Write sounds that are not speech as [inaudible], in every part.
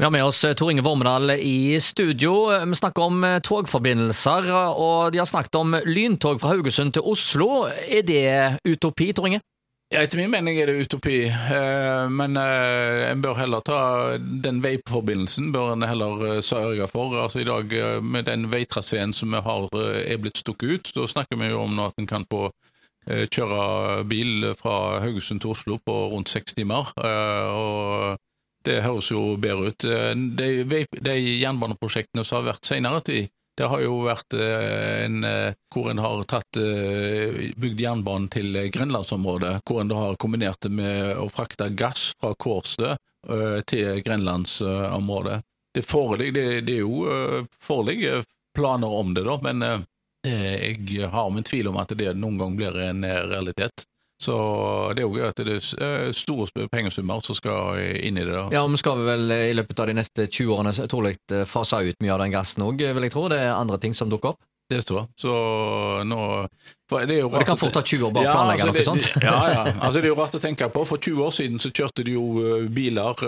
Vi har med oss eh, Tor Inge Vormedal i studio. Vi snakker om eh, togforbindelser, og de har snakket om lyntog fra Haugesund til Oslo. Er det utopi, Tor Inge? Ja, etter min mening er det utopi, eh, men en bør heller ta den veiforbindelsen bør en heller sørge for. Altså I dag, med den veitraseen som vi har er blitt stukket ut, så snakker vi jo om at en kan få kjøre bil fra Haugesund til Oslo på rundt seks timer. og det høres jo bedre ut. Eh, de, de jernbaneprosjektene som har vært senere tid, det har jo vært eh, en eh, hvor en har tatt, bygd jernbanen til grenlandsområdet, hvor en har kombinert det med å frakte gass fra Kårstø til grenlandsområdet. Det foreligger, det, det er jo foreligger planer om det, da, men jeg har min tvil om at det noen gang blir en realitet. Så det er jo gøy at det er eh, store pengesummer som skal inn i det. da. Ja, Vi skal vel i løpet av de neste 20 årene trolig eh, fase ut mye av den gassen òg, vil jeg tro. Det er andre ting som dukker opp? Det står. Så nå det, og det kan fort ta 20 år bare å planlegge altså, noe sånt? ja, ja. [laughs] Altså, det er jo rart å tenke på. For 20 år siden så kjørte de jo eh, biler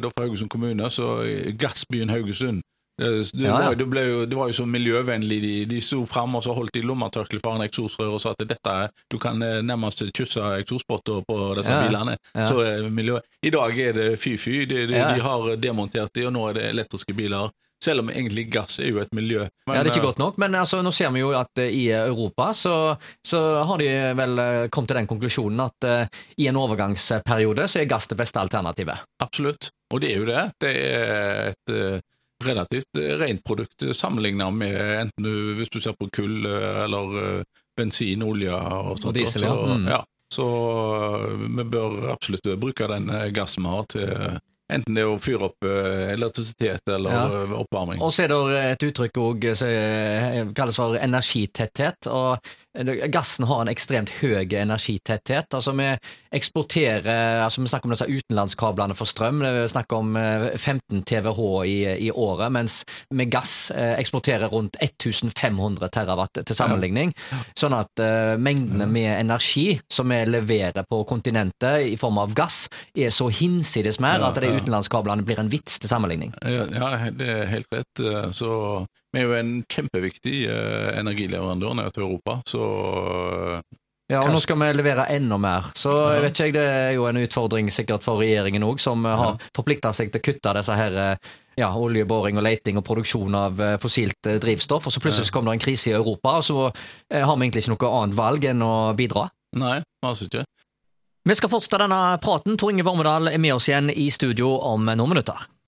da fra Haugesund kommune, så gassbyen Haugesund det, det, ja, ja. Var, det, jo, det, var jo så miljøvennlig. De, de sto fram og så holdt de lommetørkleet foran eksosrør og sa at dette du kan eh, nærmest kysse eksospotter på disse ja, bilene. Så miljø, I dag er det fy-fy. De, de, de, har demontert de, og nå er det elektriske biler. Selv om egentlig gass er jo et miljø. Men, ja, Det er ikke eh, godt nok, men altså, nå ser vi jo at uh, i Europa så, så, har de vel kommet til den konklusjonen at uh, i en overgangsperiode så er gass det beste alternativet. Absolutt, og det er jo det. Det er et uh, relativt eh, rent produkt sammenlignet med enten du, hvis du ser på kull eh, eller eh, bensin, olje og sånt. Og diesel, ja. Så, mm. ja. Så vi bør absolutt bruke den gassen vi har til Enten det er å fyre opp elektrisitet eller ja. oppvarming. Og så er det et uttrykk som kalles for energitetthet. og Gassen har en ekstremt høy energitetthet. Altså Vi eksporterer altså Vi snakker om disse utenlandskablene for strøm. Vi snakker om 15 TWh i, i året, mens med gass eh, eksporterer rundt 1500 terawatt til sammenligning. Sånn at uh, mengdene med energi som vi leverer på kontinentet i form av gass, er så hinsides mer at de utenlandskablene blir en vits til sammenligning. Ja, det er helt rett. Så vi er jo en kjempeviktig energileverandør energileverandør til Europa, så uh, ja, og nå skal vi levere enda mer. Så jeg vet ikke, det er jo en utfordring sikkert for regjeringen òg, som har forplikta seg til å kutte disse her ja, oljeboring og leiting og produksjon av fossilt drivstoff. Og så plutselig kom det en krise i Europa, og så har vi egentlig ikke noe annet valg enn å bidra. Nei, altså ikke. Vi skal fortsette denne praten. Tor Inge Vormedal er med oss igjen i studio om noen minutter.